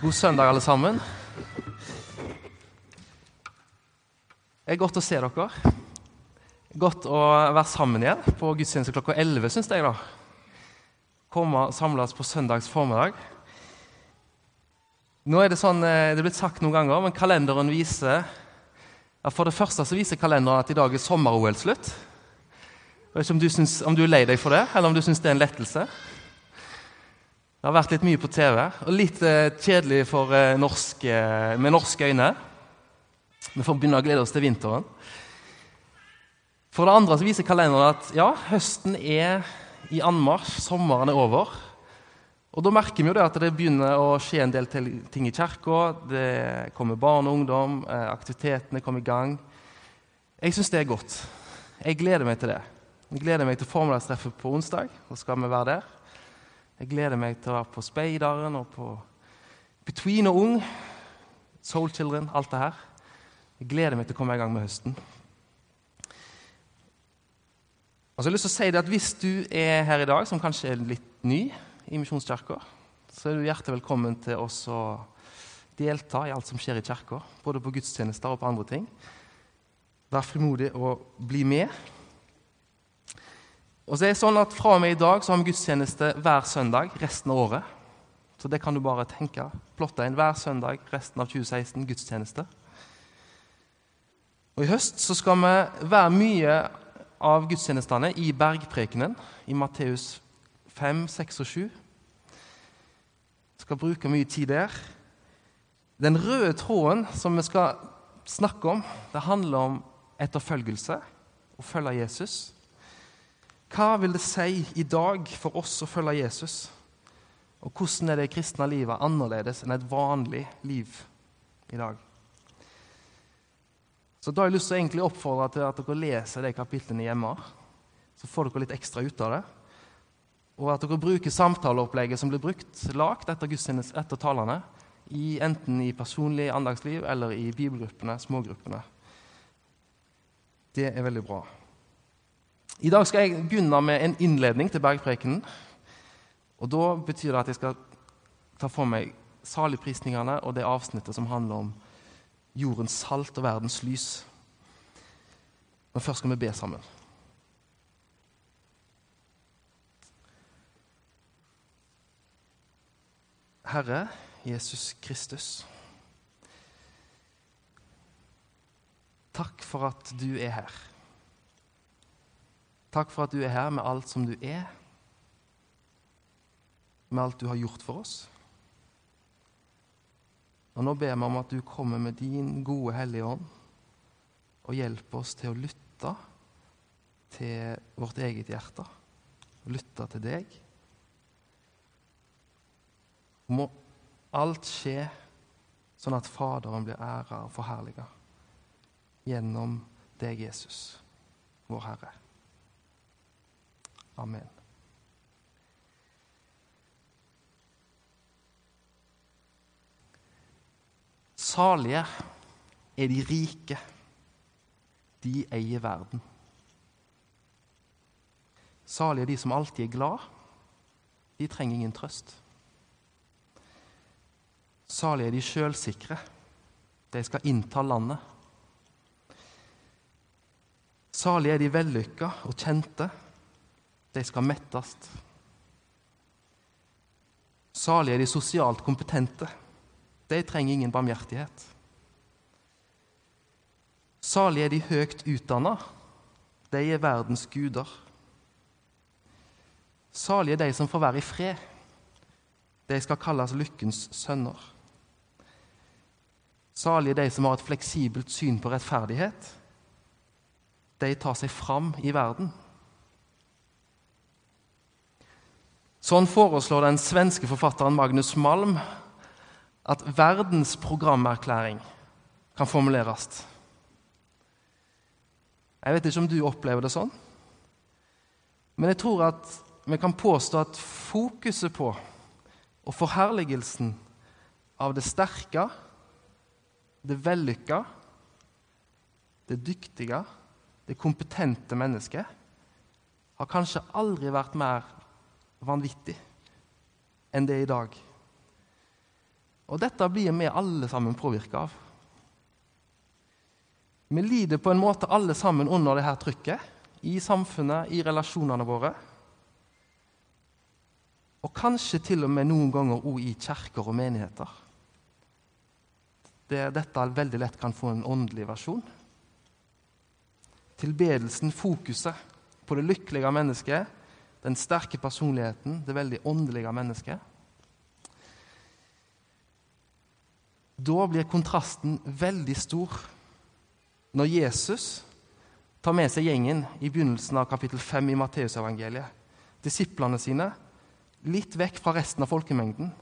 God søndag, alle sammen. Det er godt å se dere. Godt å være sammen igjen på gudstjeneste klokka 11, syns jeg. da. Komme og samles på søndags formiddag. Nå er Det sånn, eh, det er blitt sagt noen ganger, men kalenderen viser ja, For det første så viser kalenderen at i dag er sommer-OL-slutt. Jeg vet ikke om du, synes, om du er lei deg for det, eller om du syns det er en lettelse. Det har vært litt mye på TV, og litt eh, kjedelig for, eh, norske, med norske øyne. Vi får begynne å glede oss til vinteren. For det andre så viser kalenderen at ja, høsten er i anmarsj, sommeren er over. Og Da merker vi jo det at det begynner å skje en del ting i kirka. Det kommer barn og ungdom, eh, aktivitetene kommer i gang. Jeg syns det er godt. Jeg gleder meg til det. Jeg gleder meg til formiddagstreffet på onsdag. Da skal vi være der. Jeg gleder meg til å være på Speideren og på Between og Ung. Soul Children, alt det her. Jeg gleder meg til å komme i gang med høsten. Og så har jeg lyst til å si det at Hvis du er her i dag som kanskje er litt ny i Misjonskirka, så er du hjertelig velkommen til oss å delta i alt som skjer i kirka. Både på gudstjenester og på andre ting. Vær frimodig og bli med. Og så er det sånn at Fra og med i dag så har vi gudstjeneste hver søndag resten av året. Så det kan du bare tenke. Plotte inn hver søndag resten av 2016 gudstjeneste. Og I høst så skal vi være mye av gudstjenestene i bergprekenen i Matteus 5, 6 og 7. Vi skal bruke mye tid der. Den røde tråden som vi skal snakke om, det handler om etterfølgelse, å følge Jesus. Hva vil det si i dag for oss å følge Jesus? Og hvordan er det kristne livet annerledes enn et vanlig liv i dag? Så Da har jeg lyst til å oppfordre til at dere leser de kapitlene hjemme. Så får dere litt ekstra ut av det. Og at dere bruker samtaleopplegget som blir brukt, lagt etter, etter talene, i, enten i personlig andagsliv eller i bibelgruppene, smågruppene. Det er veldig bra. I dag skal jeg begynne med en innledning til bergprekenen. Og Da betyr det at jeg skal ta for meg saligprisningene og det avsnittet som handler om jordens salt og verdens lys. Men først skal vi be sammen. Herre Jesus Kristus. Takk for at du er her. Takk for at du er her med alt som du er, med alt du har gjort for oss. Og Nå ber vi om at du kommer med din gode Hellige Ånd og hjelper oss til å lytte til vårt eget hjerte. Lytte til deg. Må alt skje sånn at Faderen blir æra og forherliga gjennom deg, Jesus, vår Herre. Amen. Salige er de rike. De eier verden. Salige er de som alltid er glad. De trenger ingen trøst. Salige er de sjølsikre. De skal innta landet. Salige er de vellykka og kjente. De skal mettes. Salig er de sosialt kompetente. De trenger ingen barmhjertighet. Salig er de høyt utdanna. De er verdens guder. Salig er de som får være i fred. De skal kalles lykkens sønner. Salig er de som har et fleksibelt syn på rettferdighet. De tar seg fram i verden. Sånn foreslår den svenske forfatteren Magnus Malm at verdens programerklæring kan formuleres. Jeg vet ikke om du opplever det sånn, men jeg tror at vi kan påstå at fokuset på og forherligelsen av det sterke, det vellykka, det dyktige, det kompetente mennesket har kanskje aldri vært mer vanvittig enn det er i dag. Og dette blir vi alle sammen påvirka av. Vi lider på en måte alle sammen under dette trykket. I samfunnet, i relasjonene våre. Og kanskje til og med noen ganger òg i kjerker og menigheter. Det, dette veldig lett kan få en åndelig versjon. Tilbedelsen, fokuset på det lykkelige mennesket, den sterke personligheten, det veldig åndelige mennesket. Da blir kontrasten veldig stor når Jesus tar med seg gjengen i begynnelsen av kapittel 5 i Matteusevangeliet. Disiplene sine litt vekk fra resten av folkemengden.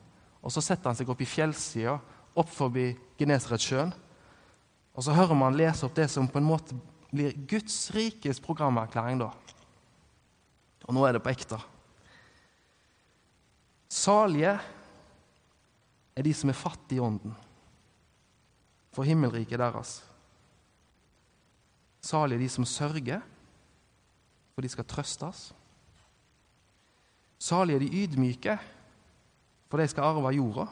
Og så setter han seg opp i fjellsida, opp forbi Genesaretsjøen. Og så hører man lese opp det som på en måte blir Guds rikes programerklæring da. Og nå er det på ekte. Salige er de som er fattige i ånden, for himmelriket deres. Salige er de som sørger, for de skal trøstes. Salige er de ydmyke, for de skal arve jorda.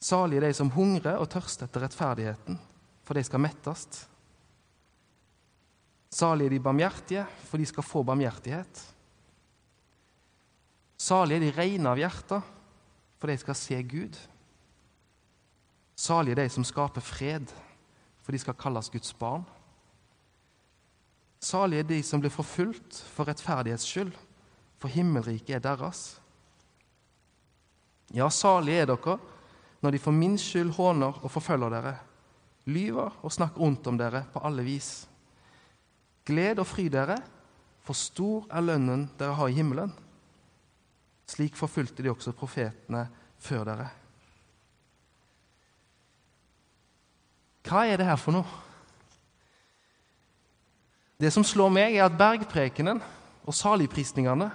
Salige er de som hungrer og tørster etter rettferdigheten, for de skal mettes. Salige er de barmhjertige, for de skal få barmhjertighet. Salige er de rene av hjerte, for de skal se Gud. Salige er de som skaper fred, for de skal kalles Guds barn. Salige er de som blir forfulgt for rettferdighets skyld, for himmelriket er deres. Ja, salige er dere når de for min skyld håner og forfølger dere, lyver og snakker ondt om dere på alle vis. Gled og fry dere, for stor er lønnen dere har i himmelen. Slik forfulgte de også profetene før dere. Hva er det her for noe? Det som slår meg, er at bergprekenen og saligprisningene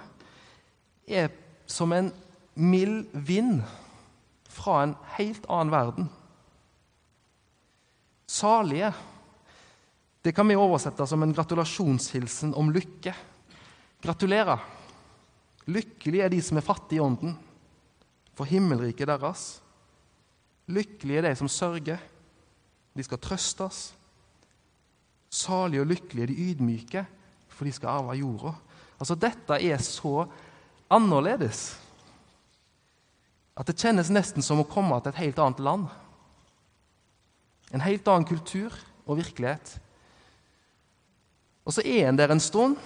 er som en mild vind fra en helt annen verden. Salige det kan vi oversette som en gratulasjonshilsen om lykke. Gratulerer. Lykkelige er de som er fattige i ånden, for himmelriket deres. Lykkelige er de som sørger, de skal trøstes. Salige og lykkelige er de ydmyke, for de skal arve jorda. Altså, dette er så annerledes. At det kjennes nesten som å komme til et helt annet land. En helt annen kultur og virkelighet. Og så er en der en stund,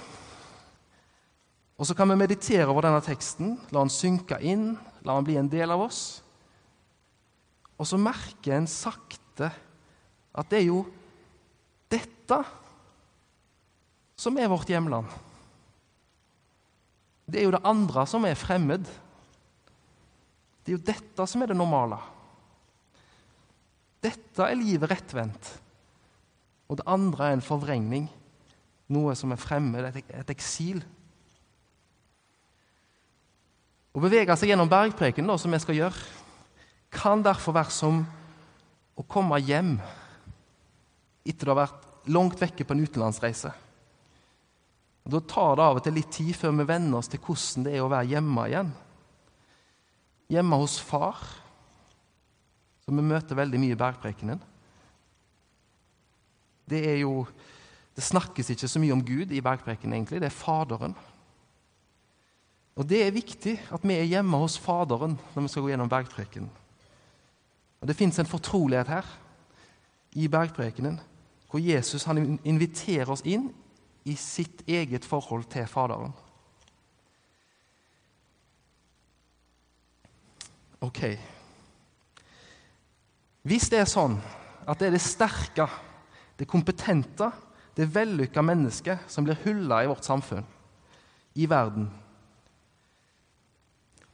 og så kan vi meditere over denne teksten, la den synke inn, la den bli en del av oss. Og så merker en sakte at det er jo dette som er vårt hjemland. Det er jo det andre som er fremmed. Det er jo dette som er det normale. Dette er livet rettvendt. Og det andre er en forvrengning. Noe som er fremmed, et, eksil. Å bevege seg gjennom bergpreken, da, som vi skal gjøre, kan derfor være som å komme hjem etter å ha vært langt vekke på en utenlandsreise. Og Da tar det av og til litt tid før vi venner oss til hvordan det er å være hjemme igjen. Hjemme hos far, som vi møter veldig mye i bergprekenen. Det er jo Det snakkes ikke så mye om Gud i bergprekenen, egentlig. Det er Faderen. Og det er viktig at vi er hjemme hos Faderen når vi skal gå gjennom bergprekenen. Og Det fins en fortrolighet her i bergprekenen, hvor Jesus han inviterer oss inn i sitt eget forhold til Faderen. Ok Hvis det er sånn at det er det sterke, det kompetente, det vellykka mennesket som blir hylla i vårt samfunn, i verden,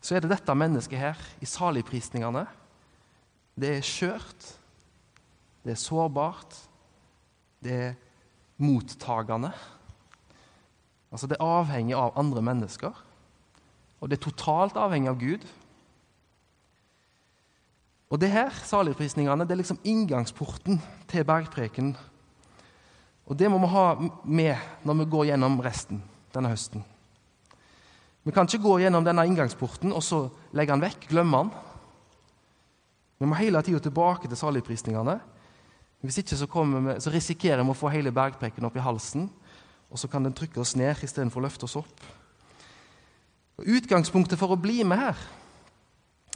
så er det dette mennesket her, i saligprisningene. Det er skjørt, det er sårbart, det er mottagende. Altså Det er avhengig av andre mennesker, og det er totalt avhengig av Gud. Og det her, saligprisningene, det er liksom inngangsporten til bergpreken. Og det må vi ha med når vi går gjennom resten denne høsten. Vi kan ikke gå gjennom denne inngangsporten og så legge den vekk, glemme den. Vi må hele tida tilbake til saligprisningene. Hvis ikke så, vi, så risikerer vi å få hele bergpreken opp i halsen, og så kan den trykke oss ned istedenfor å løfte oss opp. Og utgangspunktet for å bli med her,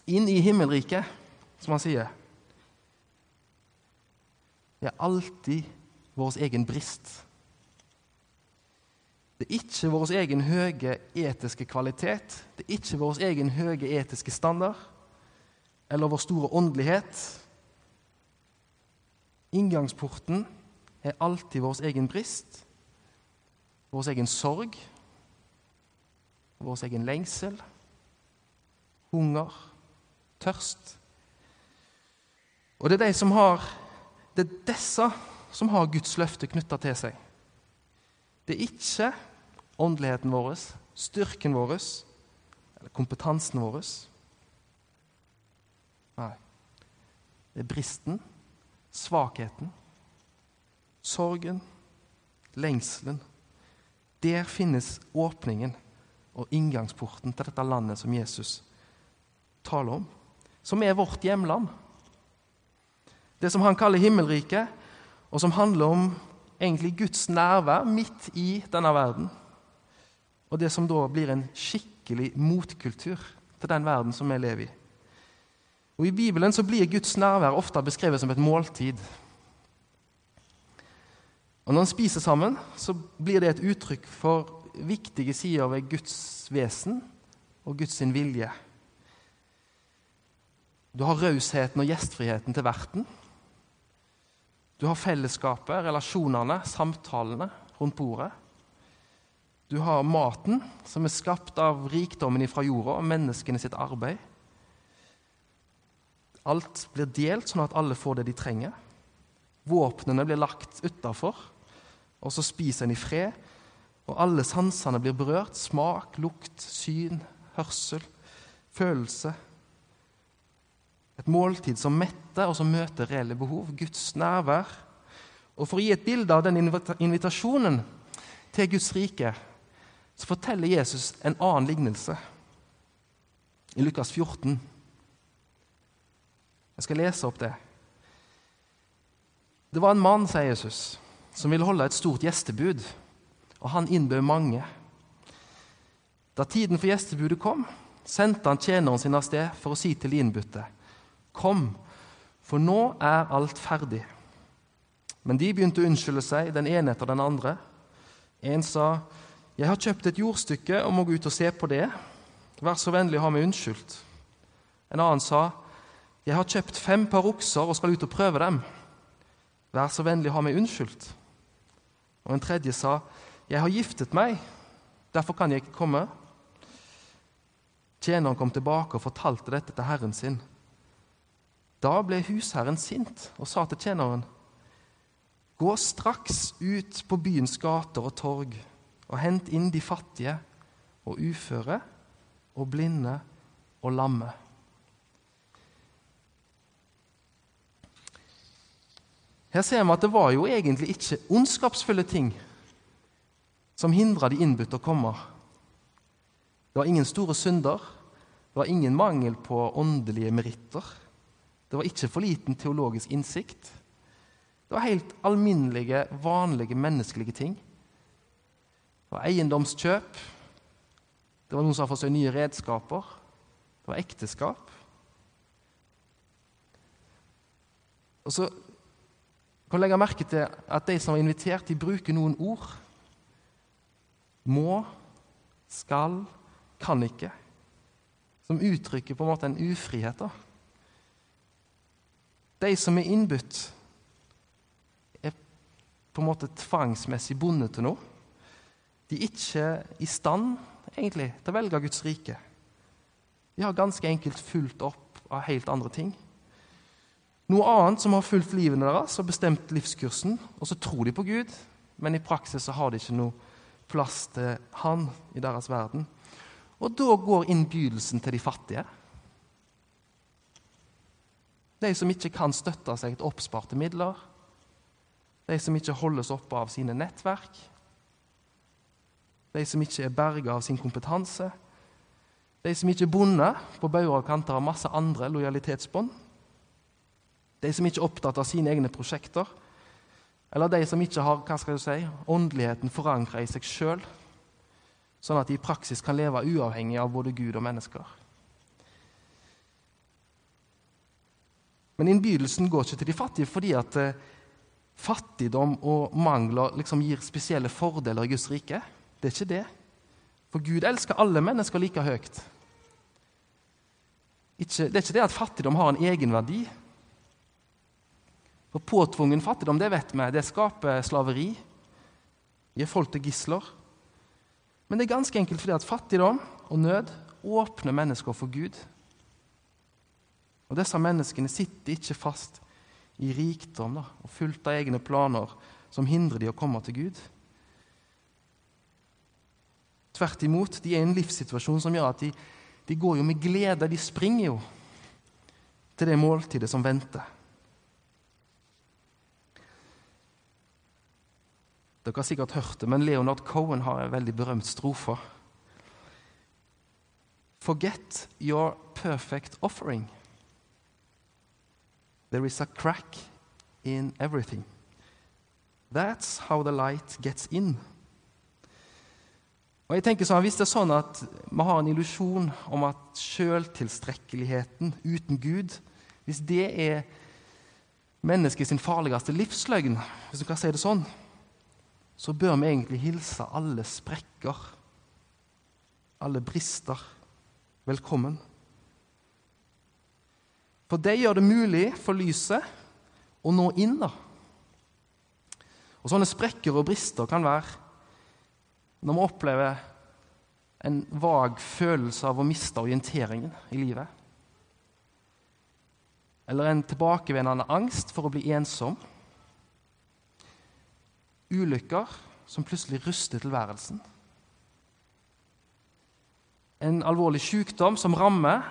inn i himmelriket, som han sier, er alltid vår egen brist. Det er ikke vår egen høye etiske kvalitet, det er ikke vår egen høye etiske standard eller vår store åndelighet Inngangsporten er alltid vår egen brist, vår egen sorg, vår egen lengsel, hunger, tørst. Og det er, de som har, det er disse som har Guds løfte knytta til seg. Det er ikke åndeligheten vår, styrken vår eller kompetansen vår. Nei. Det er bristen svakheten, sorgen, lengselen. Der finnes åpningen og inngangsporten til dette landet som Jesus taler om, som er vårt hjemland. Det som han kaller himmelriket, og som handler om egentlig Guds nærvær midt i denne verden. Og det som da blir en skikkelig motkultur til den verden som vi lever i. Og I Bibelen så blir Guds nærvær ofte beskrevet som et måltid. Og Når en spiser sammen, så blir det et uttrykk for viktige sider ved Guds vesen og Guds vilje. Du har rausheten og gjestfriheten til verten. Du har fellesskapet, relasjonene, samtalene rundt bordet. Du har maten, som er skapt av rikdommen fra jorda og menneskene sitt arbeid. Alt blir delt, sånn at alle får det de trenger. Våpnene blir lagt utafor, og så spiser en i fred. Og alle sansene blir berørt. Smak, lukt, syn, hørsel, følelse. Et måltid som metter, og som møter reelle behov. Guds nærvær. Og For å gi et bilde av den invitasjonen til Guds rike så forteller Jesus en annen lignelse i Lukas 14. Jeg skal lese opp det. Det var en mann, sier Jesus, som ville holde et stort gjestebud, og han innbød mange. Da tiden for gjestebudet kom, sendte han tjeneren sin av sted for å si til de innbudte.: Kom, for nå er alt ferdig. Men de begynte å unnskylde seg, den ene etter den andre. En sa, 'Jeg har kjøpt et jordstykke og må gå ut og se på det.' 'Vær så vennlig å ha meg unnskyldt.' En annen sa, 'Jeg har kjøpt fem par okser og skal ut og prøve dem.' Vær så vennlig, ha meg unnskyldt. Og en tredje sa, 'Jeg har giftet meg, derfor kan jeg ikke komme.' Tjeneren kom tilbake og fortalte dette til herren sin. Da ble husherren sint og sa til tjeneren.: Gå straks ut på byens gater og torg og hent inn de fattige og uføre og blinde og lamme. Her ser vi at det var jo egentlig ikke ondskapsfulle ting som hindra de innbudte å komme. Det var ingen store synder, det var ingen mangel på åndelige meritter. Det var ikke for liten teologisk innsikt. Det var helt alminnelige, vanlige menneskelige ting. Det var eiendomskjøp. Det var noen som hadde fått seg nye redskaper. Det var ekteskap. Og så kan legge merke til at de som var invitert, de bruker noen ord. Må, skal, kan ikke. Som uttrykker på en måte en ufrihet. da. De som er innbudt, er på en måte tvangsmessig bundet til noe. De er ikke i stand egentlig til å velge Guds rike. De har ganske enkelt fulgt opp av helt andre ting. Noe annet som har fulgt livene deres og bestemt livskursen. Og så tror de på Gud, men i praksis så har de ikke noe plass til Han i deres verden. Og da går innbydelsen til de fattige. De som ikke kan støtte seg til oppsparte midler. De som ikke holdes oppe av sine nettverk. De som ikke er berga av sin kompetanse. De som ikke er bonde på bauger og kanter av masse andre lojalitetsbånd De som ikke er opptatt av sine egne prosjekter. Eller de som ikke har hva skal du si, åndeligheten forankra i seg sjøl, sånn at de i praksis kan leve uavhengig av både Gud og mennesker. Men innbydelsen går ikke til de fattige fordi at eh, fattigdom og mangler liksom gir spesielle fordeler i Guds rike. Det er ikke det. For Gud elsker alle mennesker like høyt. Ikke, det er ikke det at fattigdom har en egenverdi. For påtvungen fattigdom, det vet vi, det skaper slaveri. Gir folk til gisler. Men det er ganske enkelt fordi at fattigdom og nød åpner mennesker for Gud. Og disse menneskene sitter ikke fast i rikdom da, og fullt av egne planer som hindrer de å komme til Gud. Tvert imot, de er i en livssituasjon som gjør at de, de går jo med glede. De springer jo til det måltidet som venter. Dere har sikkert hørt det, men Leonard Cohen har en veldig berømt strofe. Forget your perfect offering. There is a crack in everything. That's how the light gets in. Og jeg tenker sånn, Hvis det er sånn at vi har en illusjon om at sjøltilstrekkeligheten uten Gud Hvis det er menneskets farligste livsløgn, hvis du kan si det sånn, så bør vi egentlig hilse alle sprekker, alle brister, velkommen. For det gjør det mulig for lyset å nå inn. da. Og Sånne sprekker og brister kan være når vi opplever en vag følelse av å miste orienteringen i livet. Eller en tilbakevendende angst for å bli ensom. Ulykker som plutselig ruster tilværelsen. En alvorlig sykdom som rammer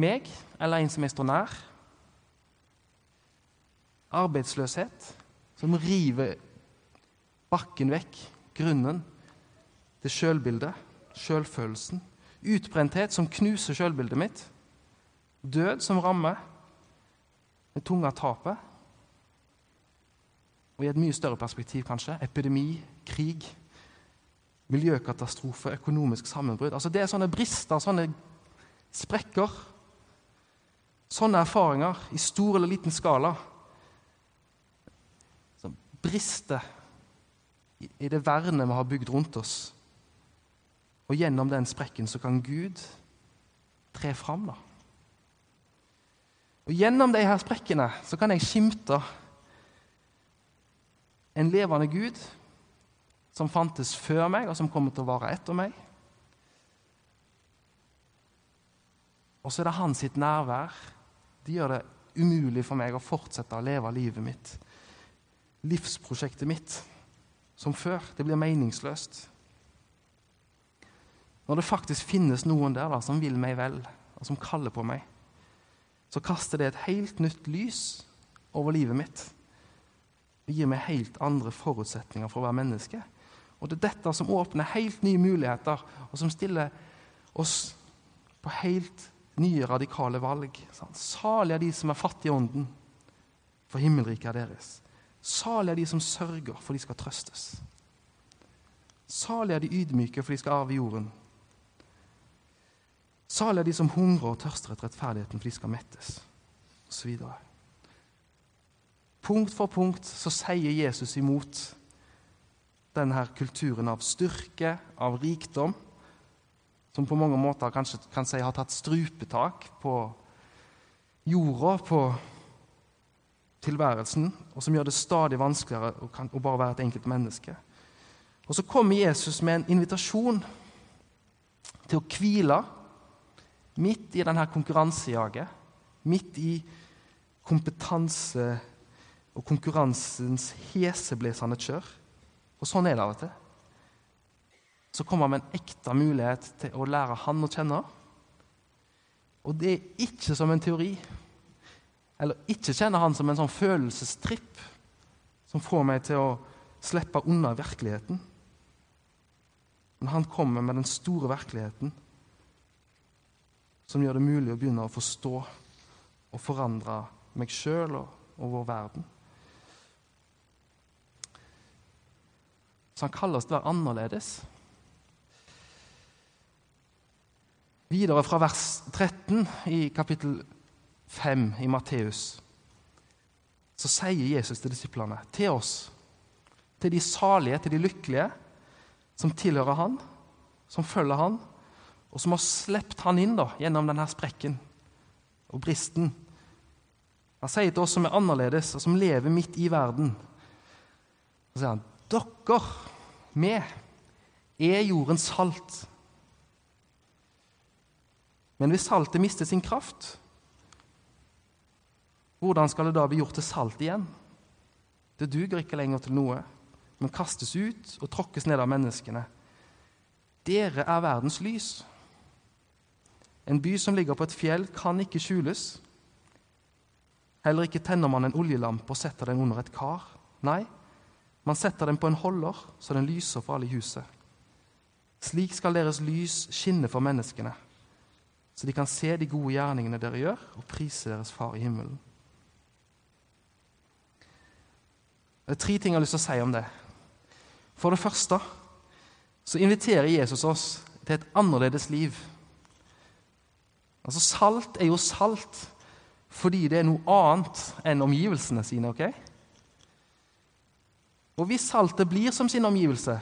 meg eller en som jeg står nær. Arbeidsløshet som river bakken vekk, grunnen til sjølbildet, sjølfølelsen. Utbrenthet som knuser sjølbildet mitt. Død som rammer. Det tunge tapet. Og i et mye større perspektiv, kanskje epidemi, krig, miljøkatastrofe, økonomisk sammenbrudd. Altså Det er sånne brister, sånne sprekker. Sånne erfaringer i stor eller liten skala som brister i det vernet vi har bygd rundt oss og gjennom den sprekken så kan Gud tre fram. da. Og Gjennom de her sprekkene så kan jeg skimte en levende Gud som fantes før meg, og som kommer til å vare etter meg. Og så er det hans sitt nærvær. Det gjør det umulig for meg å fortsette å leve livet mitt, livsprosjektet mitt, som før. Det blir meningsløst. Når det faktisk finnes noen der da, som vil meg vel, og som kaller på meg, så kaster det et helt nytt lys over livet mitt. Det gir meg helt andre forutsetninger for å være menneske. Og det er dette som åpner helt nye muligheter, og som stiller oss på helt nye, radikale valg. Salig er de som er fattige i ånden, for himmelriket er deres. Salig er de som sørger, for de skal trøstes. Salig er de ydmyke, for de skal arve jorden. Salig er de som hungrer og tørster etter rettferdigheten, for de skal mettes. Og så videre. Punkt for punkt så sier Jesus imot denne kulturen av styrke, av rikdom, som på mange måter kanskje kan si har tatt strupetak på jorda, på tilværelsen, og som gjør det stadig vanskeligere å, kan, å bare være et enkelt menneske. Og så kommer Jesus med en invitasjon til å hvile Midt i denne konkurransejaget, midt i kompetanse og konkurransens heseblesende kjør. Og sånn er det av og til. Så kommer han med en ekte mulighet til å lære han å kjenne. Og det er ikke som en teori. Eller ikke kjenne han som en sånn følelsestripp som får meg til å slippe unna virkeligheten. Men han kommer med den store virkeligheten som gjør det mulig å begynne å forstå og forandre meg sjøl og og vår verden. Så han kaller oss til å være annerledes. Videre fra vers 13 i kapittel 5 i Matteus så sier Jesus til disiplene, til oss, til de salige, til de lykkelige, som tilhører Han, som følger Han, og som har sluppet Han inn da, gjennom denne sprekken og bristen. Han sier til oss som er annerledes, og som lever midt i verden Så sier han, dere, vi, er jordens salt. Men hvis saltet mister sin kraft, hvordan skal det da bli gjort til salt igjen? Det duger ikke lenger til noe, men kastes ut og tråkkes ned av menneskene. Dere er verdens lys. En by som ligger på et fjell, kan ikke skjules. Heller ikke tenner man en oljelampe og setter den under et kar. Nei, man setter den på en holder, så den lyser for alle i huset. Slik skal deres lys skinne for menneskene, så de kan se de gode gjerningene dere gjør, og prise deres Far i himmelen. Det er tre ting jeg har lyst til å si om det. For det første så inviterer Jesus oss til et annerledes liv. Altså Salt er jo salt fordi det er noe annet enn omgivelsene sine. ok? Og hvis saltet blir som sin omgivelse,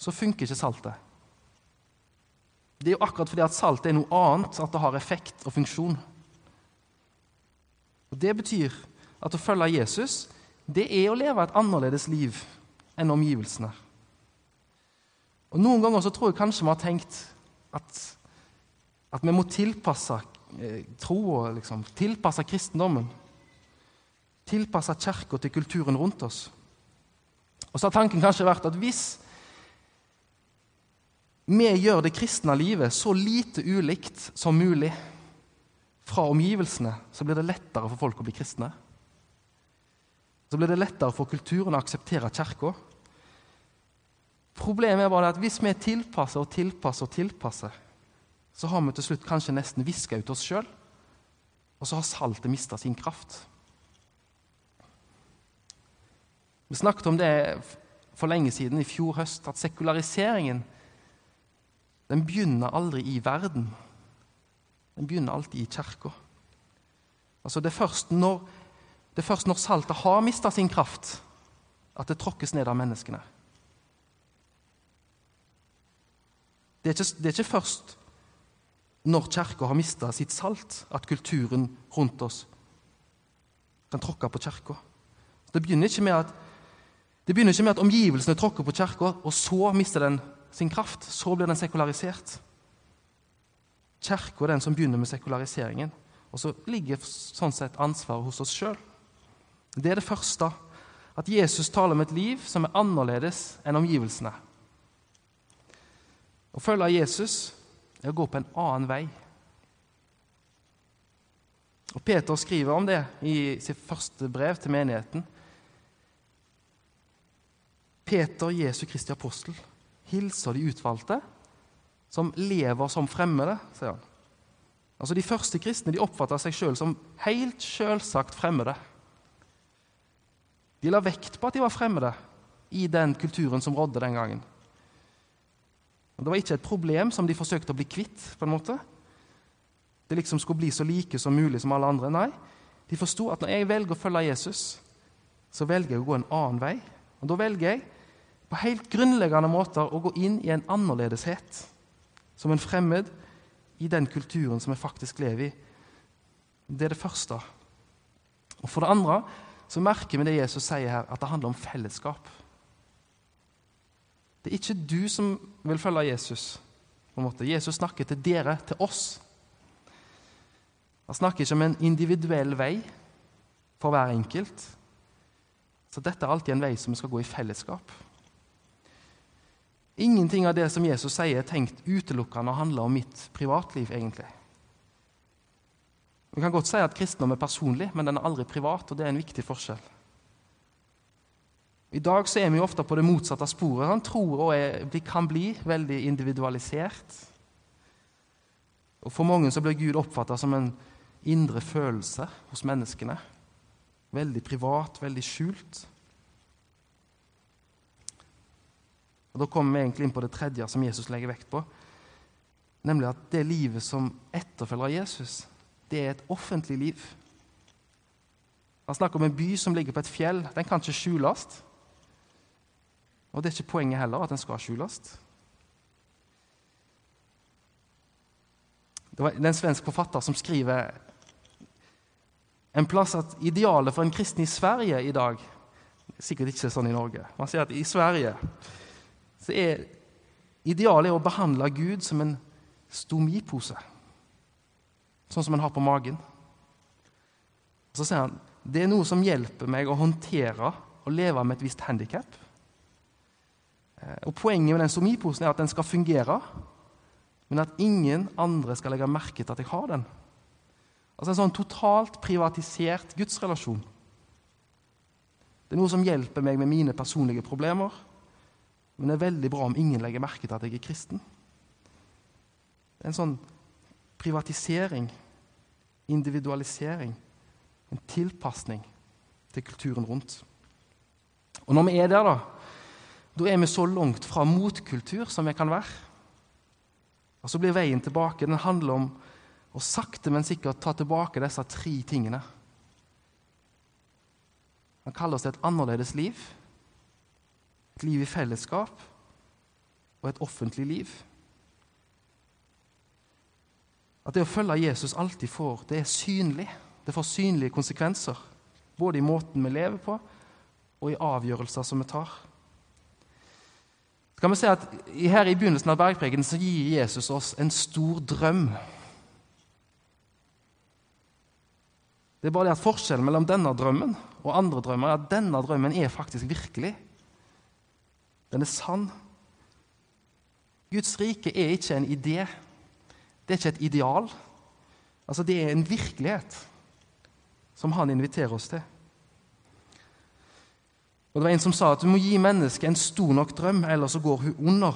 så funker ikke saltet. Det er jo akkurat fordi at salt er noe annet at det har effekt og funksjon. Og Det betyr at å følge Jesus det er å leve et annerledes liv enn omgivelsene. Og Noen ganger så tror jeg kanskje vi har tenkt at, at vi må tilpasse troa, tro og liksom, tilpasse kristendommen. Tilpasse kirka til kulturen rundt oss. Og så har tanken kanskje vært at hvis vi gjør det kristne livet så lite ulikt som mulig fra omgivelsene, så blir det lettere for folk å bli kristne. Så blir det lettere for kulturen å akseptere Kirka. Problemet er bare at hvis vi tilpasser og tilpasser og tilpasser, så har vi til slutt kanskje nesten viska ut oss sjøl, og så har saltet mista sin kraft. Vi snakket om det for lenge siden, i fjor høst, at sekulariseringen den begynner aldri i verden. Den begynner alltid i kirka. Altså det, det er først når saltet har mista sin kraft, at det tråkkes ned av menneskene. Det er ikke, det er ikke først når Kirka har mista sitt salt, at kulturen rundt oss kan tråkke på Kirka. Det begynner ikke med at det begynner ikke med at omgivelsene tråkker på kirka, og så mister den sin kraft. Så blir den sekularisert. Kirka er den som begynner med sekulariseringen. Og så ligger sånn sett ansvaret hos oss sjøl. Det er det første. At Jesus taler om et liv som er annerledes enn omgivelsene. Å følge Jesus er å gå på en annen vei. Og Peter skriver om det i sitt første brev til menigheten. Peter, Jesu Kristi apostel, hilser de utvalgte, som lever som fremmede, sier han. Altså De første kristne de oppfatta seg sjøl som helt sjølsagt fremmede. De la vekt på at de var fremmede i den kulturen som rådde den gangen. Og Det var ikke et problem som de forsøkte å bli kvitt. på en måte. Det liksom skulle bli så like som mulig som alle andre. Nei, de forsto at når jeg velger å følge Jesus, så velger jeg å gå en annen vei. Og Da velger jeg på helt grunnleggende måter å gå inn i en annerledeshet. Som en fremmed i den kulturen som vi faktisk lever i. Det er det første. Og For det andre så merker vi det Jesus sier her, at det handler om fellesskap. Det er ikke du som vil følge Jesus. på en måte. Jesus snakker til dere, til oss. Han snakker ikke om en individuell vei for hver enkelt. Så dette er alltid en vei som vi skal gå i fellesskap. Ingenting av det som Jesus sier, er tenkt utelukkende å handle om mitt privatliv. egentlig. Vi kan godt si at kristendom er personlig, men den er aldri privat, og det er en viktig forskjell. I dag så er vi ofte på det motsatte sporet. Han tror og er, kan bli veldig individualisert. Og For mange så blir Gud oppfatta som en indre følelse hos menneskene. Veldig privat, veldig skjult. Og Da kommer vi egentlig inn på det tredje som Jesus legger vekt på. Nemlig at det livet som etterfølger Jesus, det er et offentlig liv. Han snakker om en by som ligger på et fjell. Den kan ikke skjules. Og det er ikke poenget heller at den skal skjules. Det er en svensk forfatter som skriver en plass at idealet for en kristen i Sverige i dag Sikkert ikke sånn i Norge. Man sier at i Sverige så er idealet å behandle Gud som en stomipose. Sånn som en har på magen. Så sier han det er noe som hjelper meg å håndtere og leve med et visst handikap. Eh, og Poenget med den stomiposen er at den skal fungere, men at ingen andre skal legge merke til at jeg har den. Altså En sånn totalt privatisert gudsrelasjon. Det er noe som hjelper meg med mine personlige problemer, men det er veldig bra om ingen legger merke til at jeg er kristen. Det er en sånn privatisering, individualisering, en tilpasning til kulturen rundt. Og når vi er der, da, da er vi så langt fra motkultur som vi kan være. Og så blir veien tilbake den handler om å sakte, men sikkert ta tilbake disse tre tingene. Han kaller oss til et annerledes liv. Et liv i fellesskap og et offentlig liv. At det å følge Jesus alltid får, det er synlig. Det får synlige konsekvenser. Både i måten vi lever på, og i avgjørelser som vi tar. Så kan vi se at Her i begynnelsen av bergpreken så gir Jesus oss en stor drøm Det er bare det at Forskjellen mellom denne drømmen og andre drømmer er at denne drømmen er faktisk virkelig. Den er sann. Guds rike er ikke en idé. Det er ikke et ideal. Altså, Det er en virkelighet som han inviterer oss til. Og Det var En som sa at du må gi mennesket en stor nok drøm, ellers så går hun under.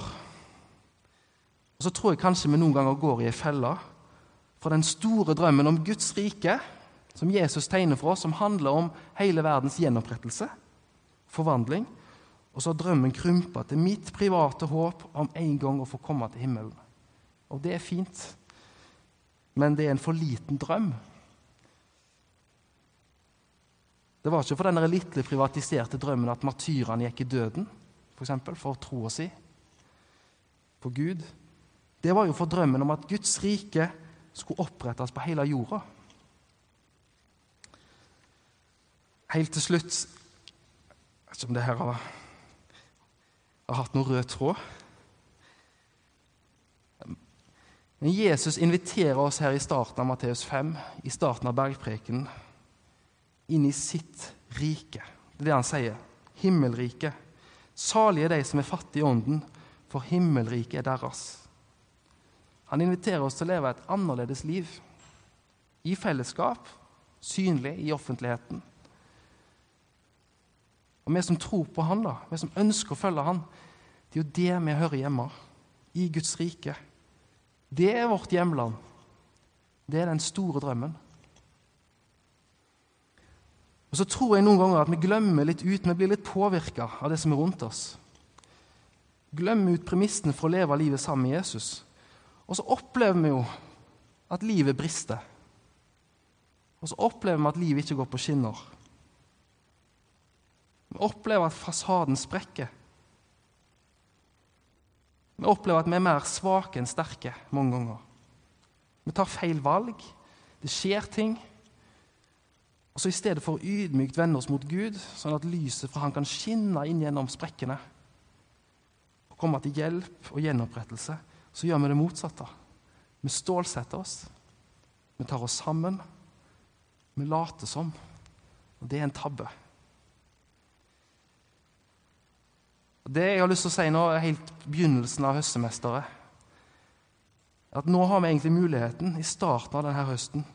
Og Så tror jeg kanskje vi noen ganger går i ei felle. For den store drømmen om Guds rike som Jesus tegner for oss, som handler om hele verdens gjenopprettelse, forvandling. Og så har drømmen krympa til mitt private håp om en gang å få komme til himmelen. Og det er fint, men det er en for liten drøm. Det var ikke for den lille privatiserte drømmen at martyrene gikk i døden, for, eksempel, for troa si på Gud. Det var jo for drømmen om at Guds rike skulle opprettes på hele jorda. Helt til slutt Jeg vet ikke om det her har, har hatt noen rød tråd. Men Jesus inviterer oss her i starten av Matteus 5, i starten av bergprekenen, inn i sitt rike. Det er det han sier. Himmelriket. Salige er de som er fattige i ånden, for himmelriket er deres. Han inviterer oss til å leve et annerledes liv. I fellesskap, synlig i offentligheten. Og vi som tror på Han, da, vi som ønsker å følge Han, det er jo det vi hører hjemme. I Guds rike. Det er vårt hjemland. Det er den store drømmen. Og Så tror jeg noen ganger at vi glemmer litt ut, vi blir litt påvirka av det som er rundt oss. Glemmer ut premissene for å leve livet sammen med Jesus. Og så opplever vi jo at livet brister. Og så opplever vi at livet ikke går på skinner. Vi opplever at fasaden sprekker. Vi opplever at vi er mer svake enn sterke mange ganger. Vi tar feil valg. Det skjer ting. Og så I stedet for ydmykt vende oss mot Gud, sånn at lyset fra Han kan skinne inn gjennom sprekkene og komme til hjelp og gjenopprettelse, så gjør vi det motsatte. Vi stålsetter oss. Vi tar oss sammen. Vi later som. Og det er en tabbe. Det jeg har lyst til å si nå, er helt begynnelsen av høstsemesteret. At nå har vi egentlig muligheten, i starten av denne høsten,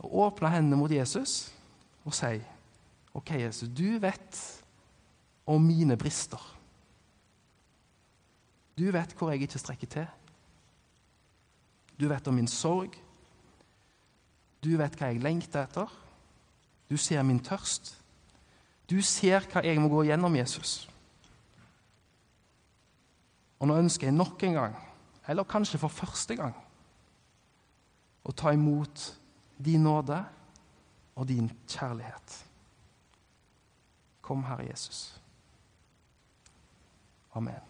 å åpne hendene mot Jesus og si OK, Jesus, du vet om mine brister. Du vet hvor jeg ikke strekker til. Du vet om min sorg. Du vet hva jeg lengter etter. Du ser min tørst. Du ser hva jeg må gå gjennom, Jesus. Og nå ønsker jeg nok en gang, eller kanskje for første gang, å ta imot din nåde og din kjærlighet. Kom, Herre Jesus. Amen.